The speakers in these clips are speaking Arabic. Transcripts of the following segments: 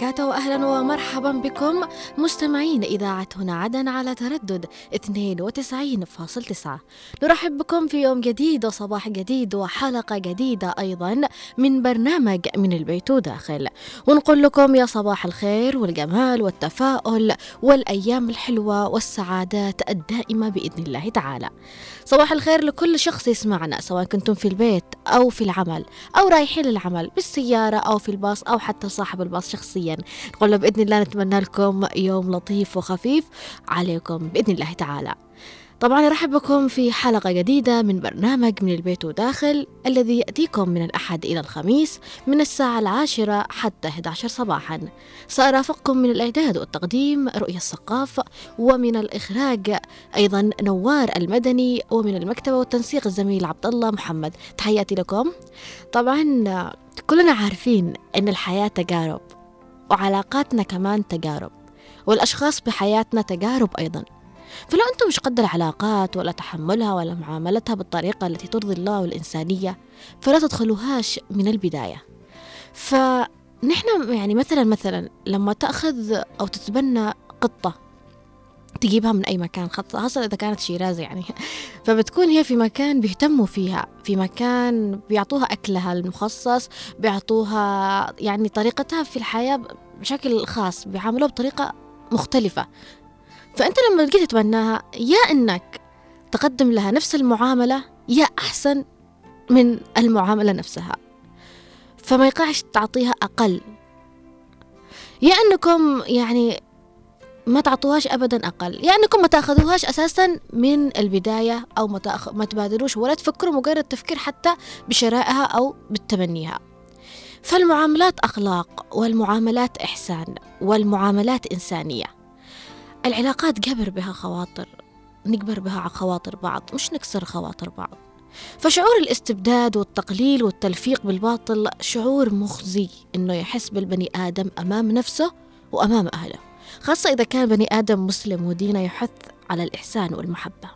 وبركاته وأهلا ومرحبا. بكم مستمعين إذاعة هنا عدن على تردد 92.9 نرحب بكم في يوم جديد وصباح جديد وحلقة جديدة أيضا من برنامج من البيت وداخل ونقول لكم يا صباح الخير والجمال والتفاؤل والأيام الحلوة والسعادات الدائمة بإذن الله تعالى. صباح الخير لكل شخص يسمعنا سواء كنتم في البيت أو في العمل أو رايحين للعمل بالسيارة أو في الباص أو حتى صاحب الباص شخصيا. نقول له بإذن الله نتمنى لكم يوم لطيف وخفيف عليكم بإذن الله تعالى. طبعا أرحب بكم في حلقة جديدة من برنامج من البيت وداخل الذي يأتيكم من الأحد إلى الخميس من الساعة العاشرة حتى 11 صباحا. سأرافقكم من الإعداد والتقديم رؤية الثقاف ومن الإخراج أيضا نوار المدني ومن المكتبة والتنسيق الزميل عبد الله محمد. تحياتي لكم. طبعا كلنا عارفين أن الحياة تجارب. وعلاقاتنا كمان تجارب والأشخاص بحياتنا تجارب أيضا. فلو أنتم مش قد العلاقات ولا تحملها ولا معاملتها بالطريقة التي ترضي الله والإنسانية فلا تدخلوهاش من البداية. فنحن يعني مثلا مثلا لما تأخذ أو تتبنى قطة تجيبها من أي مكان خاصة إذا كانت شيرازة يعني. فبتكون هي في مكان بيهتموا فيها في مكان بيعطوها أكلها المخصص بيعطوها يعني طريقتها في الحياة بشكل خاص بيعاملوها بطريقة مختلفة. فأنت لما تجي تتبناها يا إنك تقدم لها نفس المعاملة يا أحسن من المعاملة نفسها. فما يقعش تعطيها أقل. يا أنكم يعني ما تعطوهاش ابدا أقل. يعني أنكم ما تأخذوهاش أساسا من البداية أو ما, تأخ... ما تبادروش ولا تفكروا مجرد تفكير حتى بشرائها أو بالتبنيها فالمعاملات أخلاق والمعاملات إحسان والمعاملات إنسانية. العلاقات جبر بها خواطر نكبر بها على خواطر بعض مش نكسر خواطر بعض. فشعور الاستبداد والتقليل والتلفيق بالباطل شعور مخزي إنه يحس بالبني آدم أمام نفسه وأمام أهله. خاصة إذا كان بني آدم مسلم ودينه يحث على الإحسان والمحبة.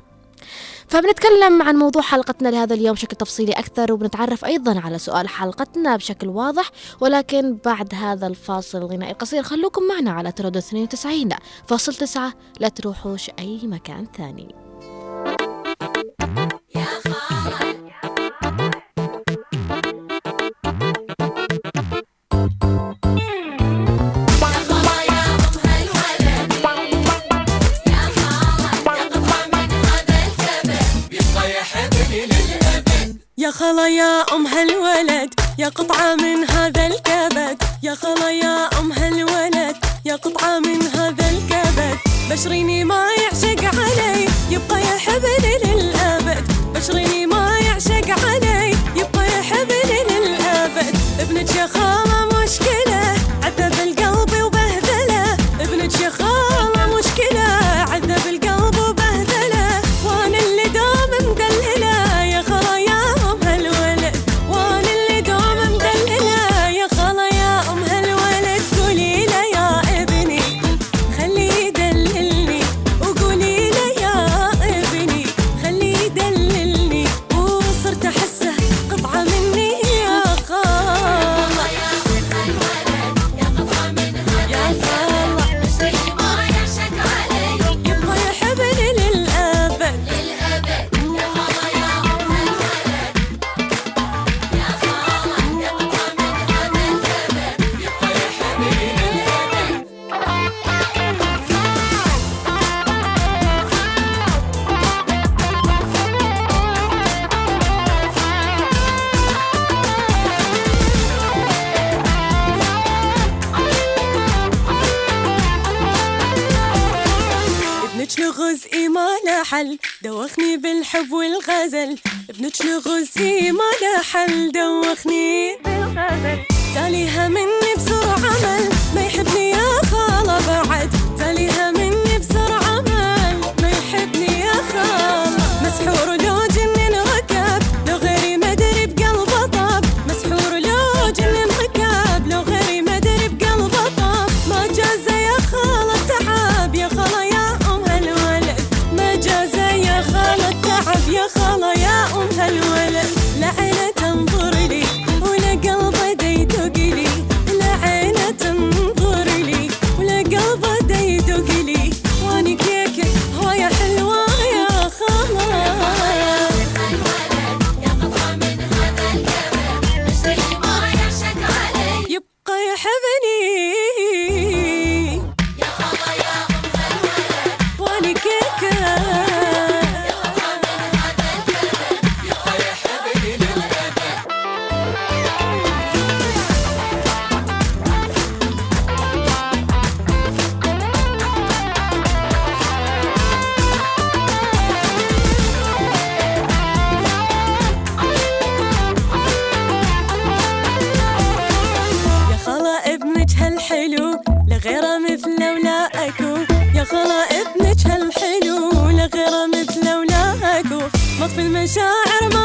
فبنتكلم عن موضوع حلقتنا لهذا اليوم بشكل تفصيلي أكثر وبنتعرف أيضا على سؤال حلقتنا بشكل واضح ولكن بعد هذا الفاصل الغنائي القصير خلوكم معنا على تردد 92 فاصل 9 لا تروحوش أي مكان ثاني. خلا يا أم هالولد يا قطعة من هذا الكبد. يا خلا يا أم هالولد يا قطعة من هذا الكبد. بشريني ما يعشق علي يبقى يحبني للأبد. بشريني ما يعشق علي يبقى يحبني للأبد. ابنك يا خالة مشكلة لغز ما له حل. دوخني بالحب والغزل. ابنك لغز ما له حل. دوخني بالغزل. تاليها مني بسرعة عمل. ما يحبني يا خالة بعد. تاليها المشاعر ما يحس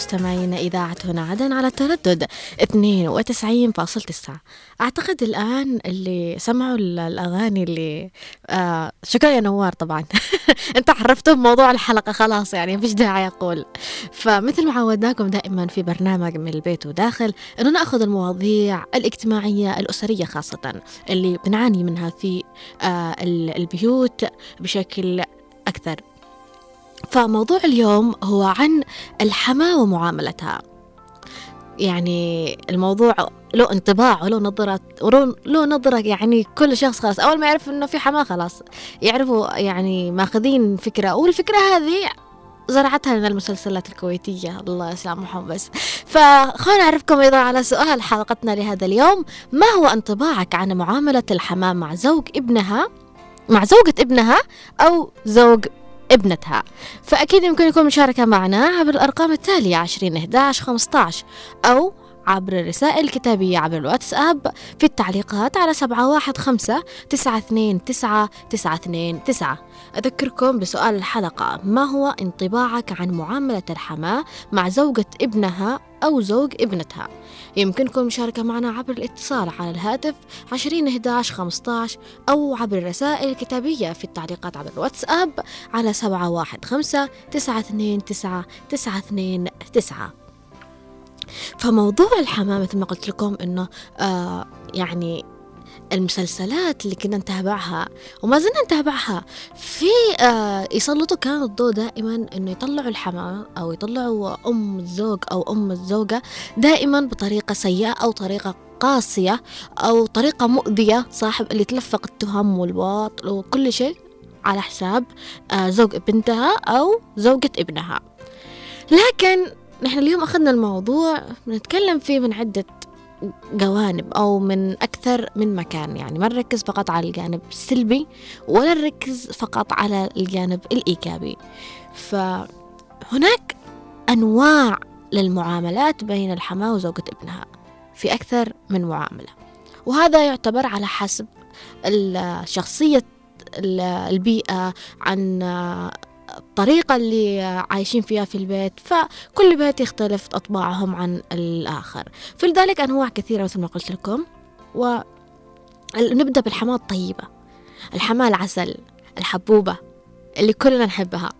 جديد مستمعينا إذاعة هنا عدن على التردد 92.9 أعتقد الآن اللي سمعوا ال- الأغاني اللي آه شكرا يا نوار طبعا. أنت عرفتم موضوع الحلقة خلاص يعني مفيش داعي أقول. فمثل ما عودناكم دائما في برنامج من البيت وداخل أنه نأخذ المواضيع الاجتماعية الأسرية خاصة اللي بنعاني منها في آه ال- البيوت بشكل أكثر فموضوع اليوم هو عن الحماة ومعاملتها. يعني الموضوع له انطباع وله نظرة له نظرة يعني كل شخص خلاص. أول ما يعرف إنه في حماة خلاص. يعرفوا يعني ماخذين فكرة. والفكرة هذه زرعتها من المسلسلات الكويتية. الله يسامحهم بس. فخلونا نعرفكم أيضا على سؤال حلقتنا لهذا اليوم. ما هو انطباعك عن معاملة الحماة مع زوج ابنها مع زوجة ابنها أو زوج ابنتها. فأكيد يمكن يكون مشاركة معنا عبر الأرقام التالية 20 11 15 أو عبر الرسائل الكتابية عبر الواتساب في التعليقات على 715 929 929 أذكركم بسؤال الحلقة ما هو انطباعك عن معاملة الحماة مع زوجة ابنها أو زوج ابنتها؟ يمكنكم المشاركة معنا عبر الاتصال على الهاتف 20 11 15 أو عبر الرسائل الكتابية في التعليقات عبر الواتساب على 715 929 929 فموضوع الحماة مثل ما قلت لكم إنه آه يعني المسلسلات اللي كنا نتابعها وما زلنا نتابعها. في آه يسلطوا كان الضوء دائما إنه يطلعوا الحماة أو يطلعوا أم الزوج أو أم الزوجة دائما بطريقة سيئة أو طريقة قاسية أو طريقة مؤذية. صاحب اللي تلفق التهم والباطل وكل شيء على حساب آه زوج بنتها أو زوجة ابنها. لكن نحن اليوم أخذنا الموضوع بنتكلم فيه من عدة جوانب أو من أكثر من مكان. يعني ما نركز فقط على الجانب السلبي ولا نركز فقط على الجانب الإيجابي. فهناك أنواع للمعاملات بين الحماة وزوجة ابنها في أكثر من معاملة. وهذا يعتبر على حسب الشخصية البيئة عن الطريقة اللي عايشين فيها في البيت فكل بيت يختلف أطباعهم عن الآخر. فلذلك أنواع كثيرة مثل ما قلت لكم ونبدأ بالحماة الطيبة الحماة العسل الحبوبة اللي كلنا نحبها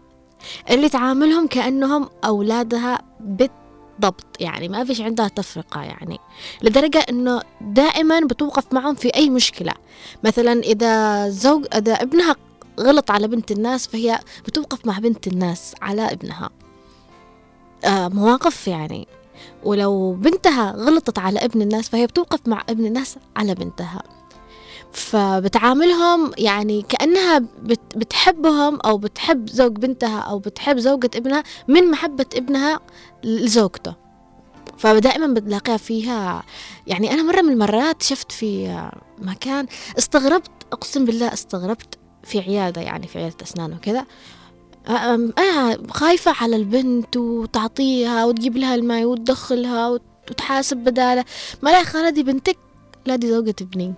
اللي تعاملهم كأنهم أولادها بالضبط يعني ما فيش عندها تفرقة يعني. لدرجة أنه دائما بتوقف معهم في أي مشكلة. مثلا إذا زوج إذا ابنها غلط على بنت الناس فهي بتوقف مع بنت الناس على ابنها. آه مواقف يعني. ولو بنتها غلطت على ابن الناس فهي بتوقف مع ابن الناس على بنتها. فبتعاملهم يعني كأنها بت بتحبهم أو بتحب زوج بنتها أو بتحب زوجة ابنها من محبة ابنها لزوجته. فدائما بتلاقيها فيها يعني أنا مرة من المرات شفت في مكان استغربت أقسم بالله استغربت. في عيادة يعني في عيادة أسنان وكذا. آه، خايفة على البنت وتعطيها وتجيب لها الماء وتدخلها وتحاسب بداله ما لا خالدي بنتك لا دي زوجة ابني.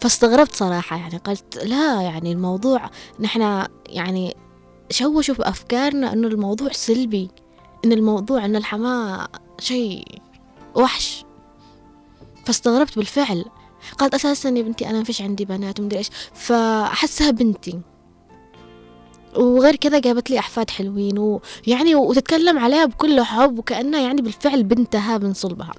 فاستغربت صراحة يعني قلت لا يعني الموضوع نحن يعني شوشوا بأفكارنا أنه الموضوع سلبي إن الموضوع أن الحماة شيء وحش. فاستغربت بالفعل. قالت أساسا يا بنتي أنا ما فيش عندي بنات ومدري إيش. فأحسها بنتي. وغير كذا جابت لي أحفاد حلوين ويعني وتتكلم عليها بكل حب وكأنها يعني بالفعل بنتها من صلبها.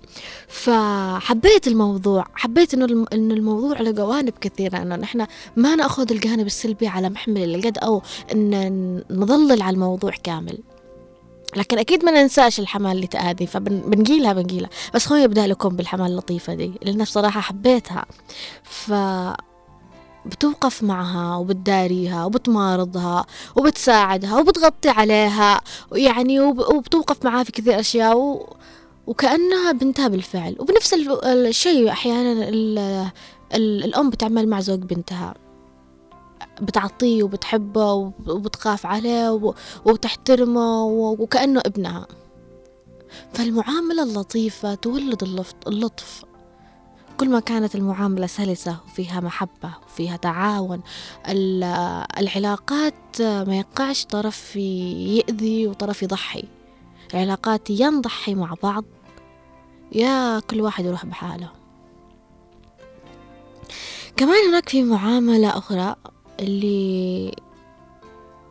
فحبيت الموضوع حبيت إنه إنه الموضوع له جوانب كثيرة إنه نحن ما نأخذ الجانب السلبي على محمل الجد أو إن نظلل على الموضوع كامل. لكن أكيد ما ننساش الحمال اللي تأذي فبنقيلها بنقيلها بس خلوني أبدأ لكم بالحمال اللطيفة دي لأن بصراحة حبيتها. ف بتوقف معها وبتداريها وبتمارضها وبتساعدها وبتغطي عليها يعني وبتوقف معها في كثير أشياء و... وكأنها بنتها بالفعل. وبنفس الشيء أحيانا الأم بتعمل مع زوج بنتها. بتعطيه وبتحبه وبتخاف عليه وبتحترمه وكأنه ابنها. فالمعاملة اللطيفة تولد اللطف. كل ما كانت المعاملة سلسة وفيها محبة وفيها تعاون العلاقات ما يقعش طرف يأذي وطرف يضحي. العلاقات يا نضحي مع بعض يا كل واحد يروح بحاله. كمان هناك في معاملة أخرى اللي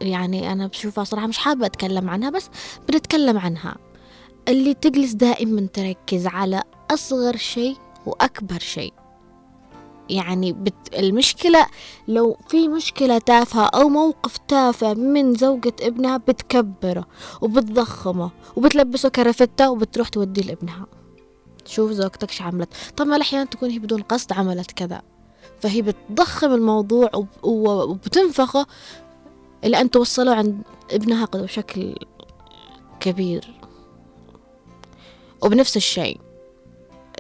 يعني أنا بشوفها صراحة مش حابة أتكلم عنها بس بنتكلم عنها. اللي تجلس دائما تركز على أصغر شيء وأكبر شيء. يعني بت... المشكلة لو في مشكلة تافهة أو موقف تافه من زوجة ابنها بتكبره وبتضخمه وبتلبسه كرفتة وبتروح توديه لابنها. شوف زوجتك شو عملت. طبعا أحيانا تكون هي بدون قصد عملت كذا. فهي بتضخم الموضوع وبتنفخه إلى أن توصله عند ابنها بشكل كبير. وبنفس الشيء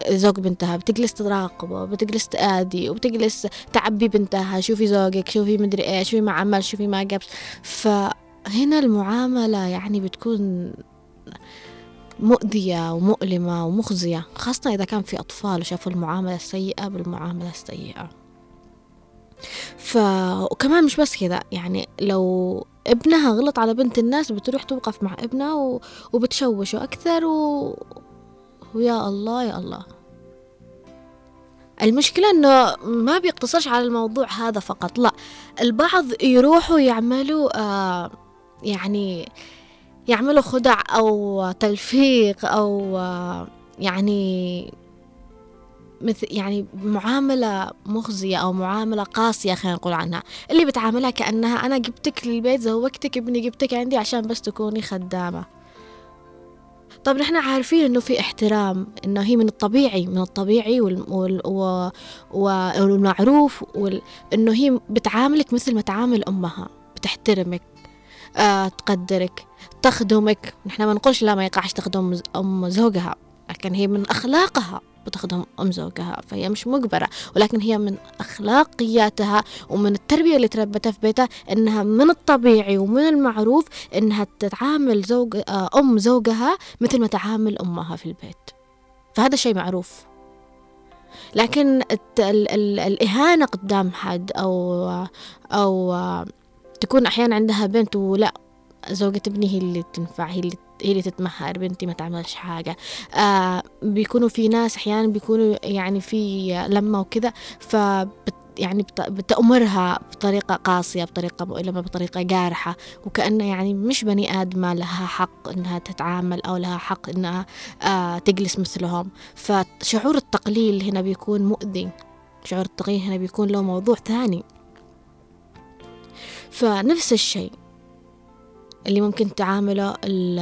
زوج بنتها بتجلس تراقبه بتجلس تآدي وبتجلس تعبي بنتها شوفي زوجك شوفي مدري إيش شوفي ما عمل شوفي ما جاب. فهنا المعاملة يعني بتكون مؤذية ومؤلمة ومخزية خاصة إذا كان في أطفال وشافوا المعاملة السيئة بالمعاملة السيئة. ف وكمان مش بس كذا يعني لو ابنها غلط على بنت الناس بتروح توقف مع ابنها و... وبتشوشه أكثر و... ويا الله يا الله. المشكلة إنه ما بيقتصرش على الموضوع هذا فقط لا البعض يروحوا يعملوا آه يعني يعملوا خدع أو تلفيق أو آه يعني مثل يعني معاملة مخزية أو معاملة قاسية خلينا نقول عنها. اللي بتعاملها كأنها أنا جبتك للبيت زوجتك ابني جبتك عندي عشان بس تكوني خدامة. طب نحن عارفين إنه في احترام إنه هي من الطبيعي من الطبيعي وال وال والمعروف وال إنه هي بتعاملك مثل ما تعامل أمها بتحترمك آه تقدرك تخدمك. نحن ما نقولش لا ما يقعش تخدم أم زوجها لكن هي من أخلاقها. بتخدم أم زوجها فهي مش مجبرة. ولكن هي من أخلاقياتها ومن التربية اللي تربتها في بيتها إنها من الطبيعي ومن المعروف إنها تتعامل زوج آه، أم زوجها مثل ما تعامل أمها في البيت. فهذا شيء معروف. لكن ال ال الإهانة قدام حد أو أو تكون أحيانا عندها بنت ولا زوجة ابني هي اللي تنفع هي اللي هي اللي تتمهر بنتي ما تعملش حاجة. آه بيكونوا في ناس أحيانا بيكونوا يعني في لمة وكذا فبت يعني بتأمرها بطريقة قاسية بطريقة مؤلمة بطريقة جارحة وكأنها يعني مش بني آدمة لها حق إنها تتعامل أو لها حق إنها آه تجلس مثلهم. فشعور التقليل هنا بيكون مؤذي. شعور التقليل هنا بيكون له موضوع ثاني. فنفس الشيء. اللي ممكن تعامله ال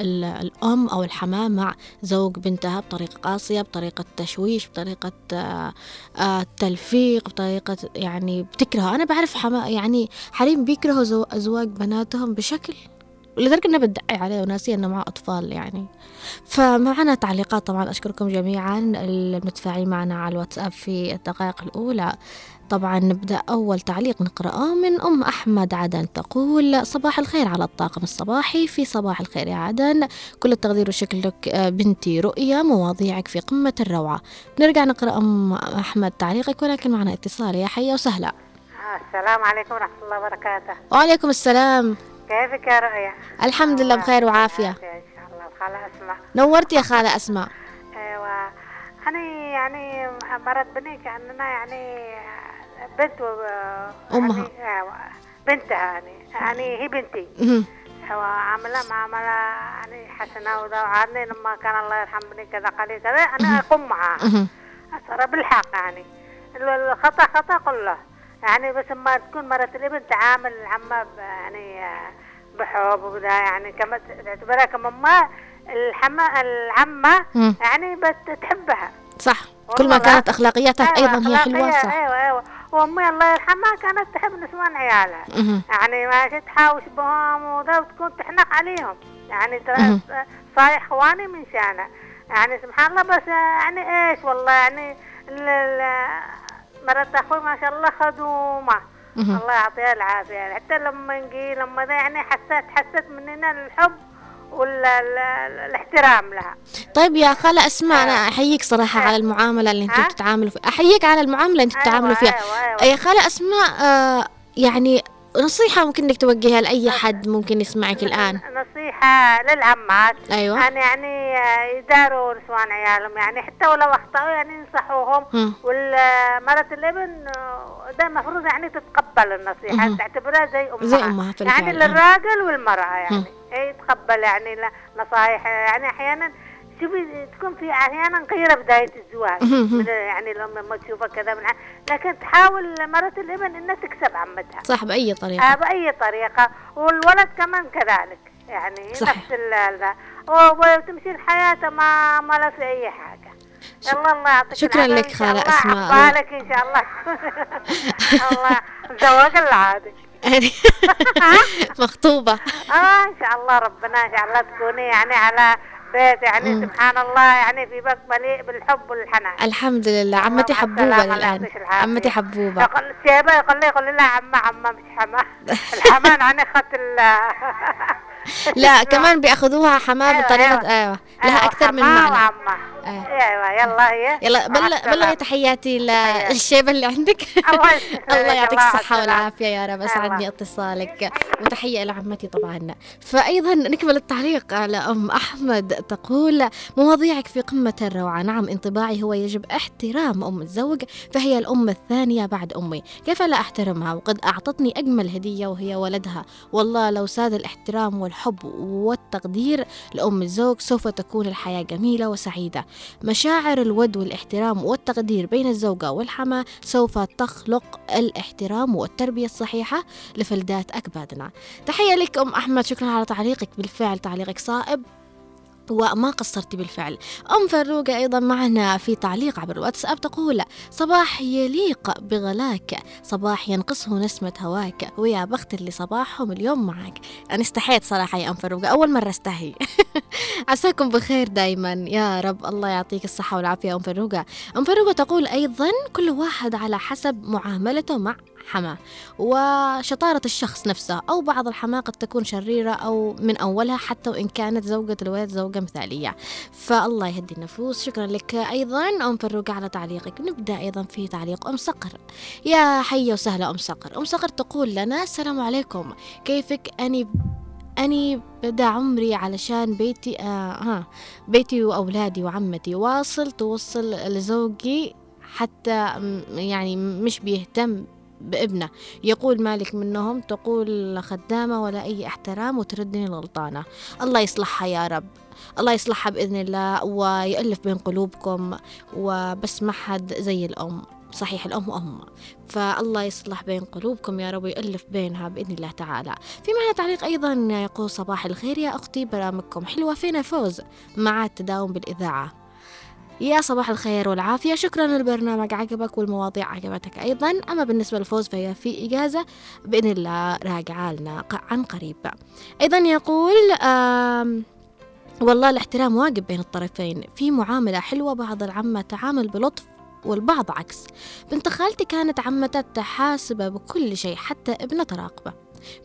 ال الأم أو الحماة مع زوج بنتها بطريقة قاسية بطريقة تشويش بطريقة آه، آه، تلفيق بطريقة يعني بتكره أنا بعرف حما يعني حريم بيكرهوا أزواج بناتهم بشكل لدرجة إنها بتدعي عليه وناسية إنه معه أطفال يعني. فمعنا تعليقات طبعا أشكركم جميعا المتفاعلين معنا على الواتساب في الدقائق الأولى. طبعا نبدأ أول تعليق نقرأه من أم أحمد عدن تقول صباح الخير على الطاقم الصباحي في صباح الخير يا عدن. كل التقدير والشكر لك آه، بنتي رؤية مواضيعك في قمة الروعة. نرجع نقرأ أم أحمد تعليقك ولكن معنا اتصال. يا حية وسهلا. السلام عليكم ورحمة الله وبركاته. وعليكم السلام. كيفك يا رؤيا؟ الحمد لله بخير وعافية. إن شاء الله الخالة أسمع نورت يا خالة أسماء. أيوة. أنا يعني مرت بني كأننا يعني بنت أمها. أيوة بنتها يعني يعني هي بنتي مهم. أيوة عاملة معاملة يعني حسنة وذا وعادني لما كان الله يرحمني كذا قليل كذا أنا أقوم معها. ترى بالحق يعني ال- الخطأ خطأ كله يعني بس ما تكون مرة الابن تعامل العمة يعني بحب وكذا يعني كما تعتبرها كماما الحما العمة. يعني بتحبها صح كل ما. كانت أخلاقياتها أيضا هي حلوة صح أيوه أيوه وأمي الله يرحمها كانت تحب نسوان عيالها. يعني ما تحاوش بهم وذا وتكون تحنق عليهم يعني. صايح إخواني من شانه يعني سبحان الله بس يعني إيش والله يعني مرات أخوي ما شاء الله خدومه. الله يعطيها العافية يعني حتى لما نجي لما ذا يعني حسيت حسيت مننا الحب والاحترام لها طيب يا خالة أسماء أنا أحييك صراحة على المعاملة اللي أنتم ها؟ بتتعاملوا فيها أحييك على المعاملة اللي أنتم أيوة، بتتعاملوا فيها أيوة، أيوة. يا خالة أسماء آه يعني نصيحة ممكن إنك توجهها لأي حد ممكن يسمعك الآن نصيحة للعمات أيوة. أن يعني يداروا نسوان عيالهم يعني حتى ولو أخطأوا يعني ينصحوهم. والمرة الابن آه، ده المفروض يعني تتقبل النصيحة. تعتبرها زي أمها زي أمها في يعني آه. للراجل والمرأة يعني. هي تقبل يعني نصايح. يعني أحيانا شوفي تكون في أحيانا غيرة بداية الزواج. يعني الام لما تشوفها كذا من لكن تحاول مرة الإبن إنها تكسب عمتها. صح بأي آه طريقة بأي طريقة. والولد كمان كذلك. يعني صح. نفس ال- ذا و- وتمشي الحياة ما ما لا في أي حاجة. يلا الله يعطيك شكراً لك خالة الله أسماء. عقبالك إن شاء الله. الله زواج العادي. مخطوبة. آه إن شاء الله ربنا إن شاء الله تكوني يعني على بيت يعني سبحان الله يعني في بيت مليء بالحب والحنان. الحمد لله. عمتي حبوبة الآن. عمتي حبوبة. الشيبة يقول لي يقول لي لا عمة عمة مش حما الحمان عن أخت ال لا كمان بيأخذوها حماه أيوة، بطريقة أيوة. أيوة. لها أكثر من حما معنى آه. أيوه. يلا هي. يلا بل. بلغي تحياتي للشيبة اللي عندك. الله يعطيك يسلمك. والعافية يا رب. أسعدني الله. اتصالك. وتحية إلى عمتي طبعا. فأيضا نكمل التعليق على أم أحمد. تقول مواضيعك في قمة الروعة. نعم انطباعي هو يجب احترام أم الزوج فهي الأم الثانية بعد أمي. كيف لا أحترمها؟ وقد أعطتني أجمل هدية وهي ولدها. والله لو ساد الاحترام والحب والتقدير لأم الزوج سوف تكون الحياة جميلة وسعيدة. مشاعر الود والاحترام والتقدير بين الزوجة والحما سوف تخلق الاحترام والتربية الصحيحة لفلدات أكبادنا. تحية لك أم أحمد شكرا على تعليقك. بالفعل تعليقك صائب. وما قصرتي بالفعل. أم فروقة أيضا معنا في تعليق عبر الواتساب تقول صباح يليق بغلاك صباح ينقصه نسمة هواك ويا بخت اللي صباحهم اليوم معك أنا استحيت صراحة يا أم فروقة أول مرة استحي عساكم بخير دايما. يا رب الله يعطيك الصحة والعافية أم فروقة أم فروقة تقول أيضا كل واحد على حسب معاملته مع حماه وشطارة الشخص نفسه أو بعض الحماة قد تكون شريرة أو من أولها حتى وإن كانت زوجة الولد زوجة مثالية. فالله يهدي النفوس. شكرا لك أيضا. أم فروقة على تعليقك. نبدأ أيضا في تعليق أم صقر. يا حية وسهلا أم صقر. أم صقر تقول لنا السلام عليكم. كيفك؟ أني أني بدا عمري علشان بيتي آه ها بيتي وأولادي وعمتي. واصل توصل لزوجي حتى يعني مش بيهتم بابنه. يقول مالك منهم تقول خدامة ولا أي احترام وتردني الغلطانة الله يصلحها يا رب. الله يصلحها بإذن الله ويألف بين قلوبكم وبس ما حد زي الأم. صحيح الأم أم فالله يصلح بين قلوبكم يا رب ويألف بينها بإذن الله تعالى. في معنا تعليق أيضا يقول صباح الخير يا أختي برامجكم حلوة فينا فوز. مع التداوم بالإذاعة. يا صباح الخير والعافية. شكرا البرنامج عجبك والمواضيع عجبتك أيضا. أما بالنسبة للفوز فهي في إجازة بإذن الله راجعة لنا عن قريب. أيضا يقول آم والله الاحترام واجب بين الطرفين. في معاملة حلوة بعض العمة تعامل بلطف والبعض عكس. بنت خالتي كانت عمتها تحاسبه بكل شيء حتى ابنة تراقبة.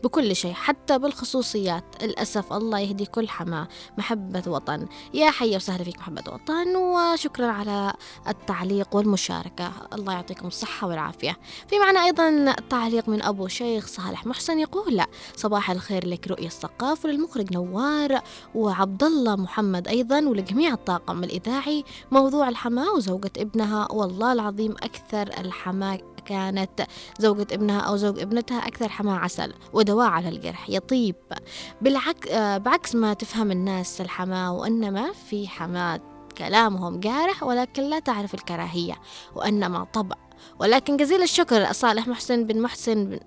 بكل شيء حتى بالخصوصيات. للأسف الله يهدي كل حماه محبة وطن يا حي وسهلا فيك محبة وطن وشكرا على التعليق والمشاركة. الله يعطيكم الصحة والعافية. في معنا أيضا تعليق من أبو شيخ صالح محسن يقول لا صباح الخير لك رؤية الثقاف وللمخرج نوار وعبد الله محمد أيضا ولجميع الطاقم الإذاعي. موضوع الحماة وزوجة ابنها والله العظيم أكثر الحماة كانت زوجة ابنها أو زوج ابنتها أكثر حماة عسل ودواء على الجرح يطيب. بالعكس بعكس ما تفهم الناس الحماة وإنما في حماة كلامهم جارح ولكن لا تعرف الكراهية وإنما طبع. ولكن جزيل الشكر صالح محسن بن محسن بن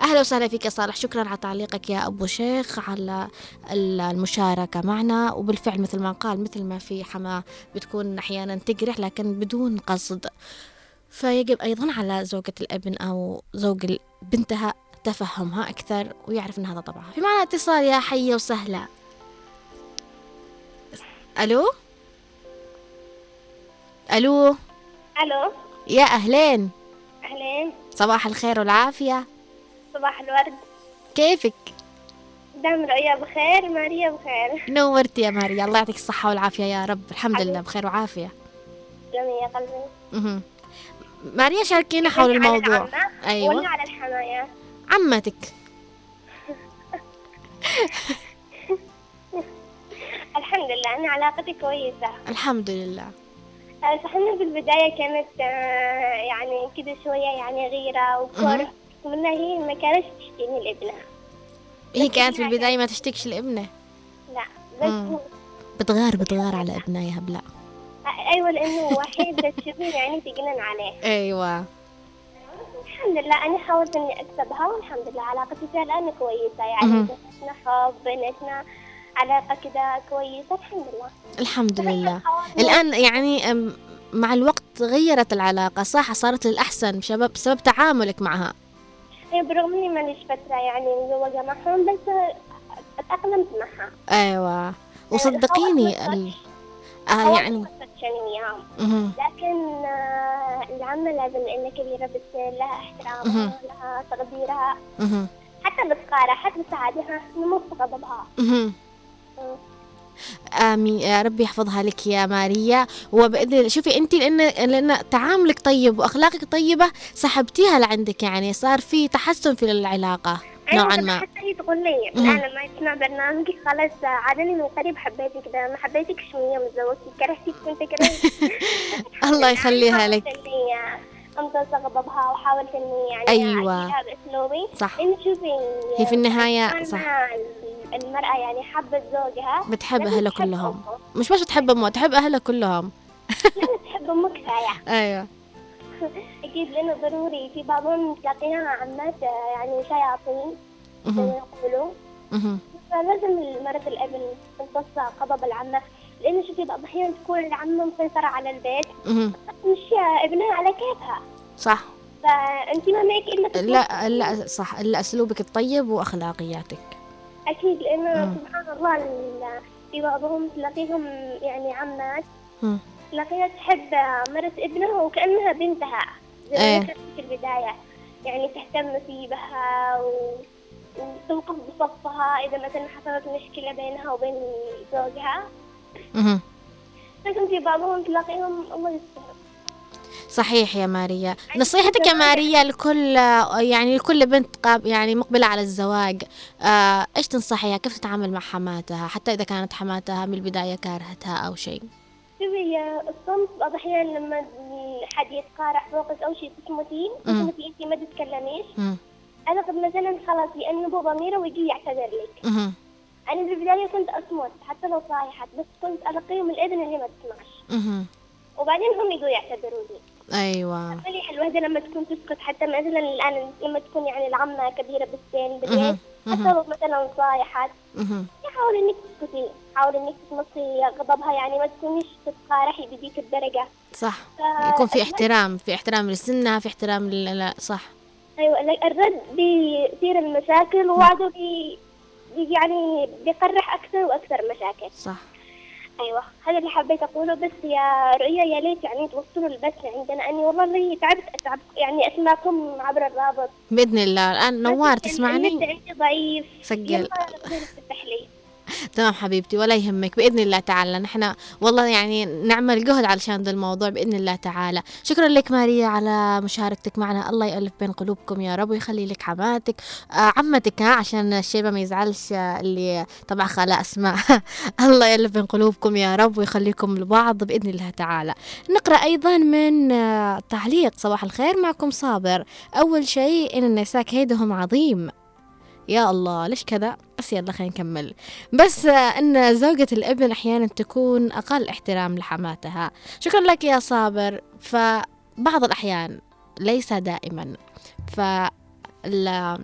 أهلا وسهلا فيك يا صالح شكرا على تعليقك يا أبو شيخ على ال- المشاركة معنا. وبالفعل مثل ما قال مثل ما في حماة بتكون أحيانا تجرح لكن بدون قصد. فيجب أيضا على زوجة الأبن أو زوج بنتها تفهمها أكثر ويعرف أن هذا طبعها. في معنا اتصال يا حية وسهلا. ألو؟ ألو؟ ألو؟ يا أهلين. أهلين. صباح الخير والعافية. صباح الورد. كيفك؟ دام رؤيا بخير ماريا بخير. نورتي يا ماريا؟ الله يعطيك الصحة والعافية يا رب. الحمد لله بخير وعافية. جميل يا قلبي. ماريا شاركينا حول الموضوع. أيوة. ولا على الحماية. عمتك. الحمد لله أنا علاقتي كويسة. الحمد لله. آه، صحيح في البداية كانت آه، يعني كده شوية يعني غيرة وكره منها هي ما كانتش تشتيني لابنها هي كانت في البداية ما تشتكش لابنه لا. بس بتغار بتغار على ابنها يا هبلاء أيوة لأنه وحيد تشوفني يعني تجنن عليه. أيوه. الحمد لله أنا حاولت إني أكسبها والحمد لله علاقتي فيها الآن كويسة يعني. بيناتنا حب بيناتنا علاقة كده كويسة الحمد لله. الحمد لله. الآن يعني أم، مع الوقت غيرت العلاقة صح؟ صارت للأحسن بسبب بسبب تعاملك معها. هي برغم إني ماليش فترة يعني مزوجة معهم بس تأقلمت معها. أيوه. وصدقيني ال... آه يعني يعني وياهم. لكن آه، العمة لازم لأنها كبيرة بالسن لها احترامها مهم. لها تقديرها. حتى بإفقارها حتى بسعادتها نمط غضبها مهم. آمين يا ربي يحفظها لك يا ماريا وبإذن شوفي أنت لأن لأن تعاملك طيب وأخلاقك طيبة سحبتيها لعندك يعني صار في تحسن في العلاقة نوعا أيوة، ما. حتى هي تقول لي مهم. الآن لما يسمع برنامجك خلاص عادني من قريب حبيتك ده ما حبيتك شوية من زوجتي كرهتك كنت كرهت الله يخليها لك. حاولت إني أمتص غضبها وحاولت إني يعني أيوة. أعطيها بأسلوبي. صح. لأن شوفي هي في النهاية كان صح. المرأة يعني حبت زوجها بتحب أهلها كلهم. مش بس تحب أمها تحب أهلها كلهم. تحب أمك كفاية أيوة. أكيد لأنه ضروري في بعضهم تلاقيها عمات يعني شياطين. يقولوا. فلازم مرة الأبن تمتص غضب العمة لأنه شوفي بعض الأحيان تكون العمة مسيطرة على البيت. تمشي ابنها على كيفها صح فأنت ما معك تسمع. لا لا صح إلا أسلوبك الطيب وأخلاقياتك أكيد لأنه مم. سبحان الله ال- في بعضهم تلاقيهم يعني عمات مم. تلاقيها تحب مرة ابنها وكأنها بنتها. زي ما إيه. ذكرت في البداية. يعني تهتم في بها و... وتوقف بصفها إذا مثلا حصلت مشكلة بينها وبين زوجها. لكن في بعضهم تلاقيهم الله يستر. صحيح يا ماريا. نصيحتك يا ماريا لكل يعني لكل بنت يعني مقبلة على الزواج. آه، إيش تنصحيها؟ كيف تتعامل مع حماتها؟ حتى إذا كانت حماتها من البداية كارهتها أو شيء. شوفي يا الصمت بعض الأحيان لما حد يتقارح فوقك أو شيء تصمتين. تصمتي أنت ما تتكلميش مم. أعتقد مثلا خلاص يأنبوا ضميره ويجي يعتذر لك. أنا في البداية كنت أصمت حتى لو صايحت بس كنت ألقيهم الإذن اللي ما تسمعش. وبعدين هم يجوا يعتذروا لي أيوة. مليح الوحدة لما تكون تسكت حتى مثلا الآن لما تكون يعني العمة كبيرة بالسن. بالبيت حتى مثلا صايحت مهم. حاول إنك تسكتي حاول إنك تمصي غضبها يعني ما تكونيش تتقارحي بذيك الدرجة. صح. ف- يكون في احترام في احترام لسنها في احترام لل... لا صح. أيوه ال- الرد بيثير المشاكل بي بي- يعني بيقرح أكثر وأكثر مشاكل. صح. أيوه. هذا اللي حبيت أقوله بس يا رؤيا يا ليت يعني توصلوا البث عندنا. أني والله اللي تعبت أتعب. يعني اسمعكم عبر الرابط. بإذن الله. الآن نوار النت تسمعني؟ عندي ضعيف. سجل. تمام حبيبتي ولا يهمك بإذن الله تعالى. نحن والله يعني نعمل جهد علشان ذا الموضوع بإذن الله تعالى. شكرا لك ماريا على مشاركتك معنا. الله يألف بين قلوبكم يا رب ويخلي لك حماتك آه عمتك ها عشان الشيبة ما يزعلش آه، اللي طبعا خالة أسماء. الله يألف بين قلوبكم يا رب ويخليكم لبعض بإذن الله تعالى. نقرأ أيضا من آه، تعليق. صباح الخير معكم صابر. أول شيء إن النساء كيدهم عظيم. يا الله ليش كذا؟ بس يلا خلينا نكمل. بس آه، إن زوجة الابن أحيانا تكون أقل احترام لحماتها. شكرا لك يا صابر. فبعض الأحيان ليس دائما. ف ال-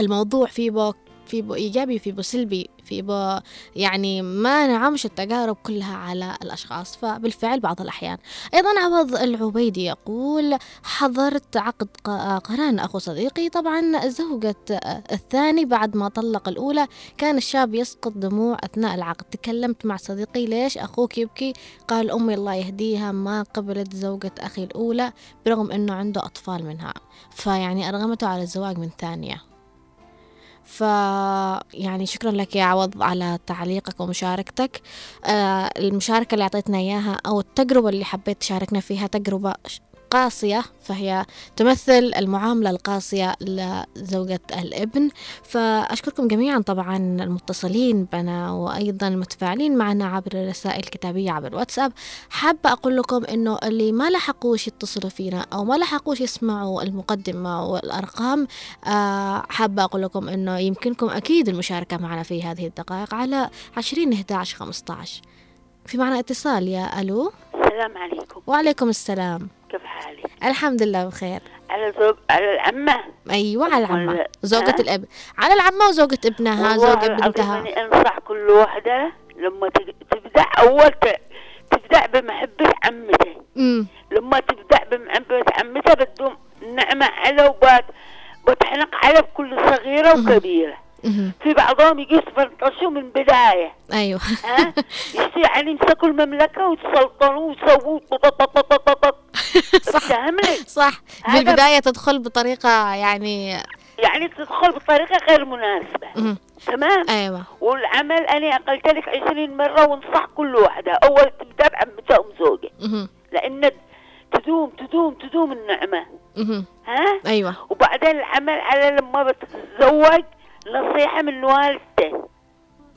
الموضوع في بو في بو إيجابي في بو سلبي في بو يعني ما نعمش التجارب كلها على الأشخاص فبالفعل بعض الأحيان. أيضا عوض العبيدي يقول حضرت عقد قران أخو صديقي. طبعا زوجة الثاني بعد ما طلق الأولى كان الشاب يسقط دموع أثناء العقد. تكلمت مع صديقي ليش أخوك يبكي؟ قال أمي الله يهديها ما قبلت زوجة أخي الأولى برغم إنه عنده أطفال منها. فيعني أرغمته على الزواج من ثانية. ف يعني شكرا لك يا عوض على تعليقك ومشاركتك. آه المشاركة اللي أعطيتنا إياها أو التجربة اللي حبيت تشاركنا فيها تجربة قاسية فهي تمثل المعاملة القاسية لزوجة الابن. فأشكركم جميعا طبعا المتصلين بنا وأيضا المتفاعلين معنا عبر الرسائل الكتابية عبر الواتساب. حابة أقول لكم إنه اللي ما لحقوش يتصلوا فينا أو ما لحقوش يسمعوا المقدمة والأرقام آه حابة أقول لكم إنه يمكنكم أكيد المشاركة معنا في هذه الدقائق على 20 11 15 في معنا اتصال يا ألو؟ السلام عليكم. وعليكم السلام؟ الحمد لله بخير. على زوج على العمة. أيوة على العمة. زوجة؟ الأب. على العمة وزوجة ابنها زوجة بنتها. أنصح كل واحدة لما تبدأ أول تبدأ بمحبة عمتها أمم لما تبدأ بمحبة عمتها بتدوم النعمة على وبات بتحنق على بكل صغيرة وكبيرة. في بعضهم يجي يتفرطشوا من بداية. أيوة. ها؟ يعني يمسكوا المملكة ويتسلطنوا ويسووا صح؟ صح. في البداية تدخل بطريقة يعني يعني تدخل بطريقة غير مناسبة. تمام؟ أيوة. والعمل أنا قلت لك عشرين مرة وانصح كل واحدة. أول تبدأ بعمتها أم زوجة. لأن تدوم تدوم تدوم النعمة. ها؟ أيوة. وبعدين العمل على لما بتتزوج نصيحة من والدته.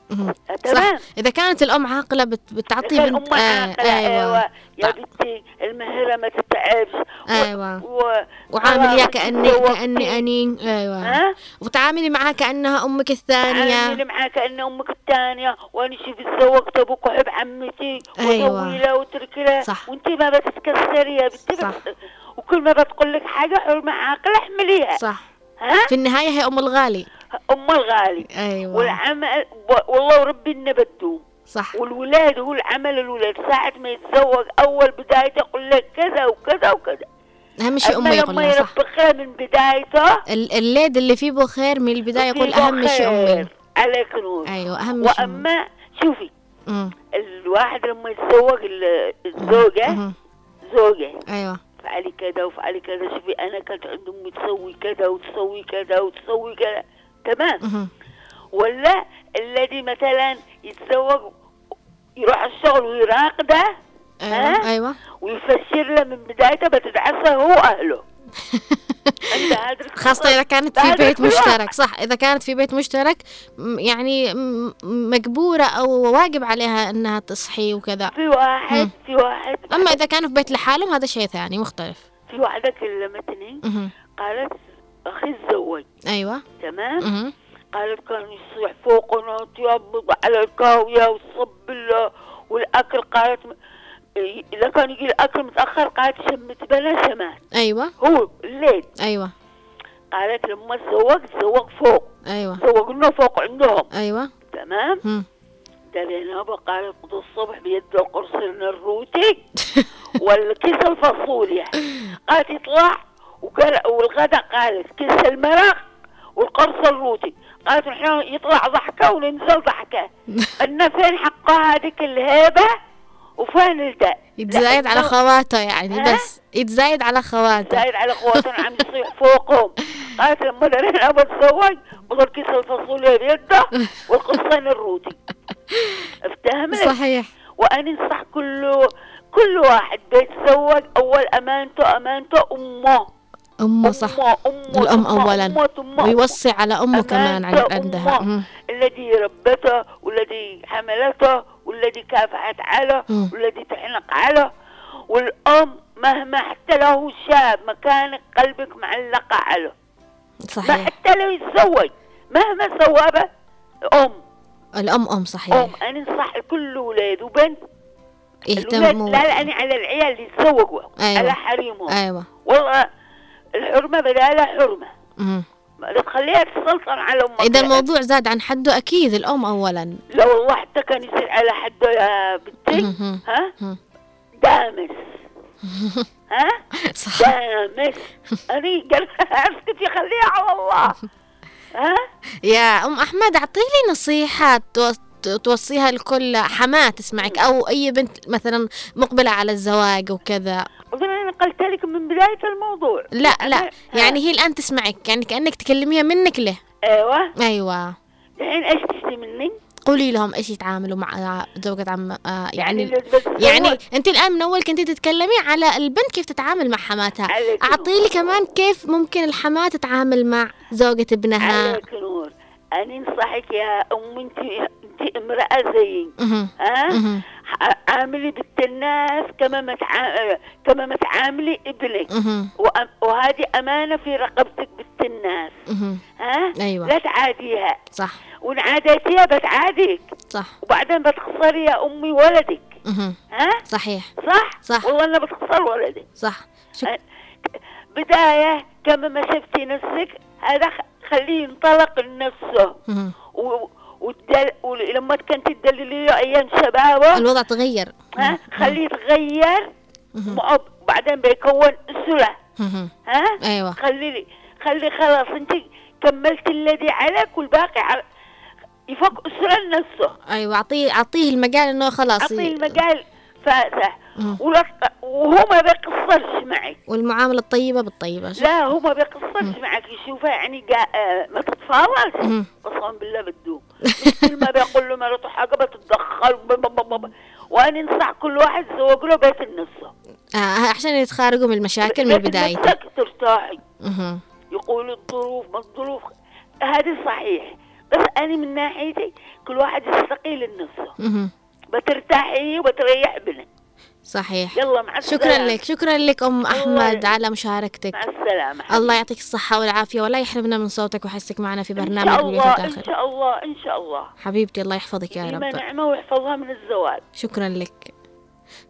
تمام صح. إذا كانت الأم عاقلة بت... بتعطي بنت أم آه، عاقلة أيوة. أيوة. يا طيب. بنتي المهرة ما تتعبش. و- أيوة. و... وعامل يا خلاص. كأني تتزوجي. كأني أني أيوة. ها؟ وتعاملي معها كأنها أمك الثانية. تعاملي معها كأن أمك الثانية. وأنا شوفي تزوجت أبوك وحب عمتي. أيوة. وسوي لها وتركي لها صح. وأنت ما بتتكسري يا بنتي صح. بس وكل ما بتقول لك حاجة حرمة عاقلة احمليها. صح. ها؟ في النهاية هي أم الغالي. أم الغالي. أيوة. والعمل والله وربي إنه بدوم. صح. والولاد هو العمل الولاد. ساعة ما يتزوج أول بداية يقول لك كذا وكذا وكذا. أهم شيء أمه يقول لها صح. يربخها من بدايته ال- الليد اللي فيه بو خير من البداية يقول أهم شيء خير. أمي عليك نور أيوة أهم شيء وأما شوفي أمم. الواحد لما يتزوج ال- الزوجة أمم. زوجة. أيوة. فعلي كذا وفعلي كذا شوفي أنا كانت عند أمي تسوي كذا وتسوي كذا وتسوي كذا. تمام. ولا الذي مثلا يتزوج يروح الشغل ويراقده؟ أيوة ها؟ أيوة. ويفسر له من بدايته بتدعسه هو هادرك خاصة إذا كانت في بيت. مشترك صح. إذا كانت في بيت مشترك يعني مجبورة أو واجب عليها إنها تصحي وكذا. في واحد في واحد. أما إذا كانوا في بيت لحالهم هذا شيء ثاني مختلف. في واحدة كلمتني. قالت أخي تزوج. أيوة. تمام. قالت كان يصيح فوقنا ويبض على الكاوية له والأكل قالت م- إذا كان يجي الأكل متأخر قالت شمت بلا شمال أيوة. هو الليل. أيوة. قالت لما تزوج تزوج فوق. أيوة. زوج لنا فوق عندهم. أيوة. تمام؟ هم. درينا قالت قد الصبح بيده قرص لنا الروتي والكيس الفاصوليا. قالت يطلع وقال والغدا قالت كيس المرق والقرص الروتي. قالت إحنا يطلع ضحكة وننزل ضحكة. أن فين حقها هذيك الهيبة؟ وفين الداء يتزايد على خواته يعني؟ بس يتزايد على خواته زايد على اخواتنا عم يصيح فوقهم. قالت لما درينا بتزوج؟ بضل كيس الفاصوليا بيده والقرصين الروتي. افتهمت؟ صحيح. وأنا أنصح كل كل واحد بيتزوج أول أمانته أمانته أمه. أمة صح. أمة الأم أمة أولا. أمة. أمه ويوصي على أمه كمان على عندها. أمه. الذي ربته والذي حملته والذي كافحت مم. والذي تحنق عليه. والأم مهما حتى لو شاب مكانك قلبك معلقة عليه. ما صحيح حتى لو يتزوج. مهما سوى به أم. الأم أم صحيح. أم. أنا أنصح كل ولاد وبنت. يهتموا. لا لا أنا على العيال اللي يتزوجوا. أيوة. على حريمهم. أيوة. والله الحرمة بدالها حرمة. مم. لا تخليها تسلطن على أمك. إذا الموضوع زاد عن حده أكيد الأم أولا. لا والله حتى كان يصير على حده يا بنتي. ها. دامس. ها؟ صح. دامس. أنا قال اسكتي خليها على الله. ها؟ يا أم أحمد أعطيني نصيحة تو- توصيها لكل حماة تسمعك أو أي بنت مثلا مقبلة على الزواج وكذا. أظن أنا قلت لك من بداية الموضوع. لا لا. يعني هي الآن تسمعك يعني كأنك تكلميها منك له. أيوة. أيوة. الحين إيش تشتي مني؟ قولي لهم إيش يتعاملوا مع زوجة عم آه يعني بتتزوج يعني أنت الآن من أول كنتي تتكلمي على البنت كيف تتعامل مع حماتها. أعطي لي كمان كيف ممكن الحماة تتعامل مع زوجة ابنها. عليك نور أنا أنصحك يا أم أنت أنت امرأة زيي. ها؟ عاملي بنت الناس كما ما كما ما تعاملي ابنك. وهذه أمانة في رقبتك بنت الناس. ها؟ أيوة. لا تعاديها. صح. وإن عاديتيها بتعاديك. صح. وبعدين بتخسري يا أمي ولدك. ها؟ صحيح. صح؟ صح. والله أنا بتخسر ولدك صح. شك... بداية كما ما شفتي نفسك هذا خليه ينطلق لنفسه. و... والدل... ولما كنت تدللي أيام شبابة الوضع تغير. ها خليه يتغير بعدين بيكون مهم. ها؟ أيوه. خلي خلي خلاص أنت كملت الذي عليك والباقي على يفك أسرة لنفسه أيوه أعطيه أعطيه المجال إنه خلاص أعطيه ي- المجال فاتح وهو ما بيقصرش معك. والمعاملة الطيبة بالطيبة. لا هو ما بيقصرش معك. يشوفها يعني قا... آه ما تتفاوضش مم. قسما بالله بدو كل ما بيقول له مرته حاجة بتتدخل وأنا انصح كل واحد يزوج له بيت النص. آه عشان يتخارجوا من المشاكل من نفسك ترتاحي. يقول الظروف ما الظروف. هذا صحيح. بس أنا من ناحيتي كل واحد يستقيل مهم. بترتاحي وبتريح ابنك صحيح. يلا مع السلامة. شكرا لك شكرا لك أم أحمد الله- على مشاركتك. مع السلامة. الله يعطيك الصحة والعافية ولا يحرمنا من صوتك وحسك معنا في إن شاء برنامج بيوت الله إن الداخل شاء الله إن شاء الله. حبيبتي الله يحفظك يا رب. نعمه ويحفظها من الزواج شكرا لك.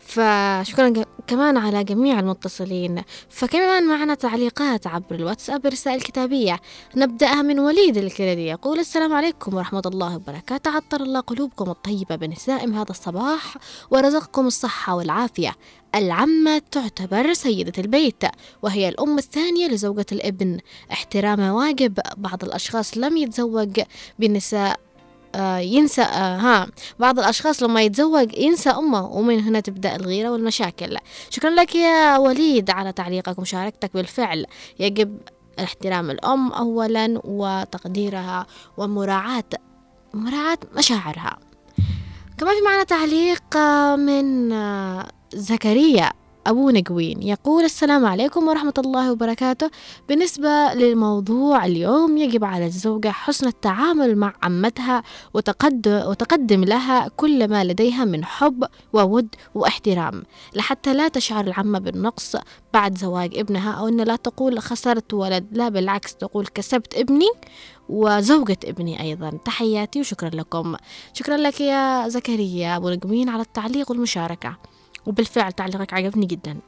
فشكرا كمان على جميع المتصلين. فكمان معنا تعليقات عبر الواتساب رسائل كتابية. نبدأها من وليد الكردي يقول السلام عليكم ورحمة الله وبركاته. عطر الله قلوبكم الطيبة بنسائم هذا الصباح ورزقكم الصحة والعافية. العمة تعتبر سيدة البيت وهي الأم الثانية لزوجة الابن. احترام واجب بعض الأشخاص لم يتزوج بنساء ينسى آه، ها بعض الأشخاص لما يتزوج ينسى أمه ومن هنا تبدأ الغيرة والمشاكل. شكرا لك يا وليد على تعليقك ومشاركتك بالفعل. يجب احترام الأم أولا وتقديرها ومراعاة مراعاة مشاعرها. كمان في معنا تعليق آه، من آه، زكريا. أبو نقوين يقول السلام عليكم ورحمة الله وبركاته. بالنسبة للموضوع اليوم يجب على الزوجة حسن التعامل مع عمتها وتقدم, لها كل ما لديها من حب وود واحترام. لحتى لا تشعر العمة بالنقص بعد زواج ابنها أو أن لا تقول خسرت ولد. لا بالعكس تقول كسبت ابني وزوجة ابني أيضا. تحياتي وشكرا لكم. شكرا لك يا زكريا أبو نقوين على التعليق والمشاركة. وبالفعل تعليقك عجبني جدا.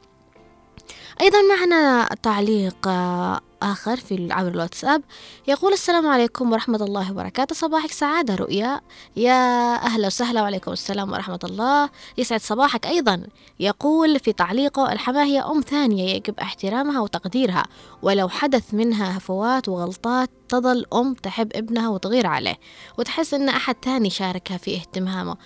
أيضا معنا تعليق آه، آخر في عبر الواتساب. يقول السلام عليكم ورحمة الله وبركاته. صباحك سعادة رؤيا. يا أهلا وسهلا وعليكم السلام ورحمة الله. يسعد صباحك أيضا. يقول في تعليقه الحماة هي أم ثانية يجب احترامها وتقديرها. ولو حدث منها هفوات وغلطات تظل أم تحب ابنها وتغير عليه. وتحس أن أحد ثاني شاركها في اهتمامه.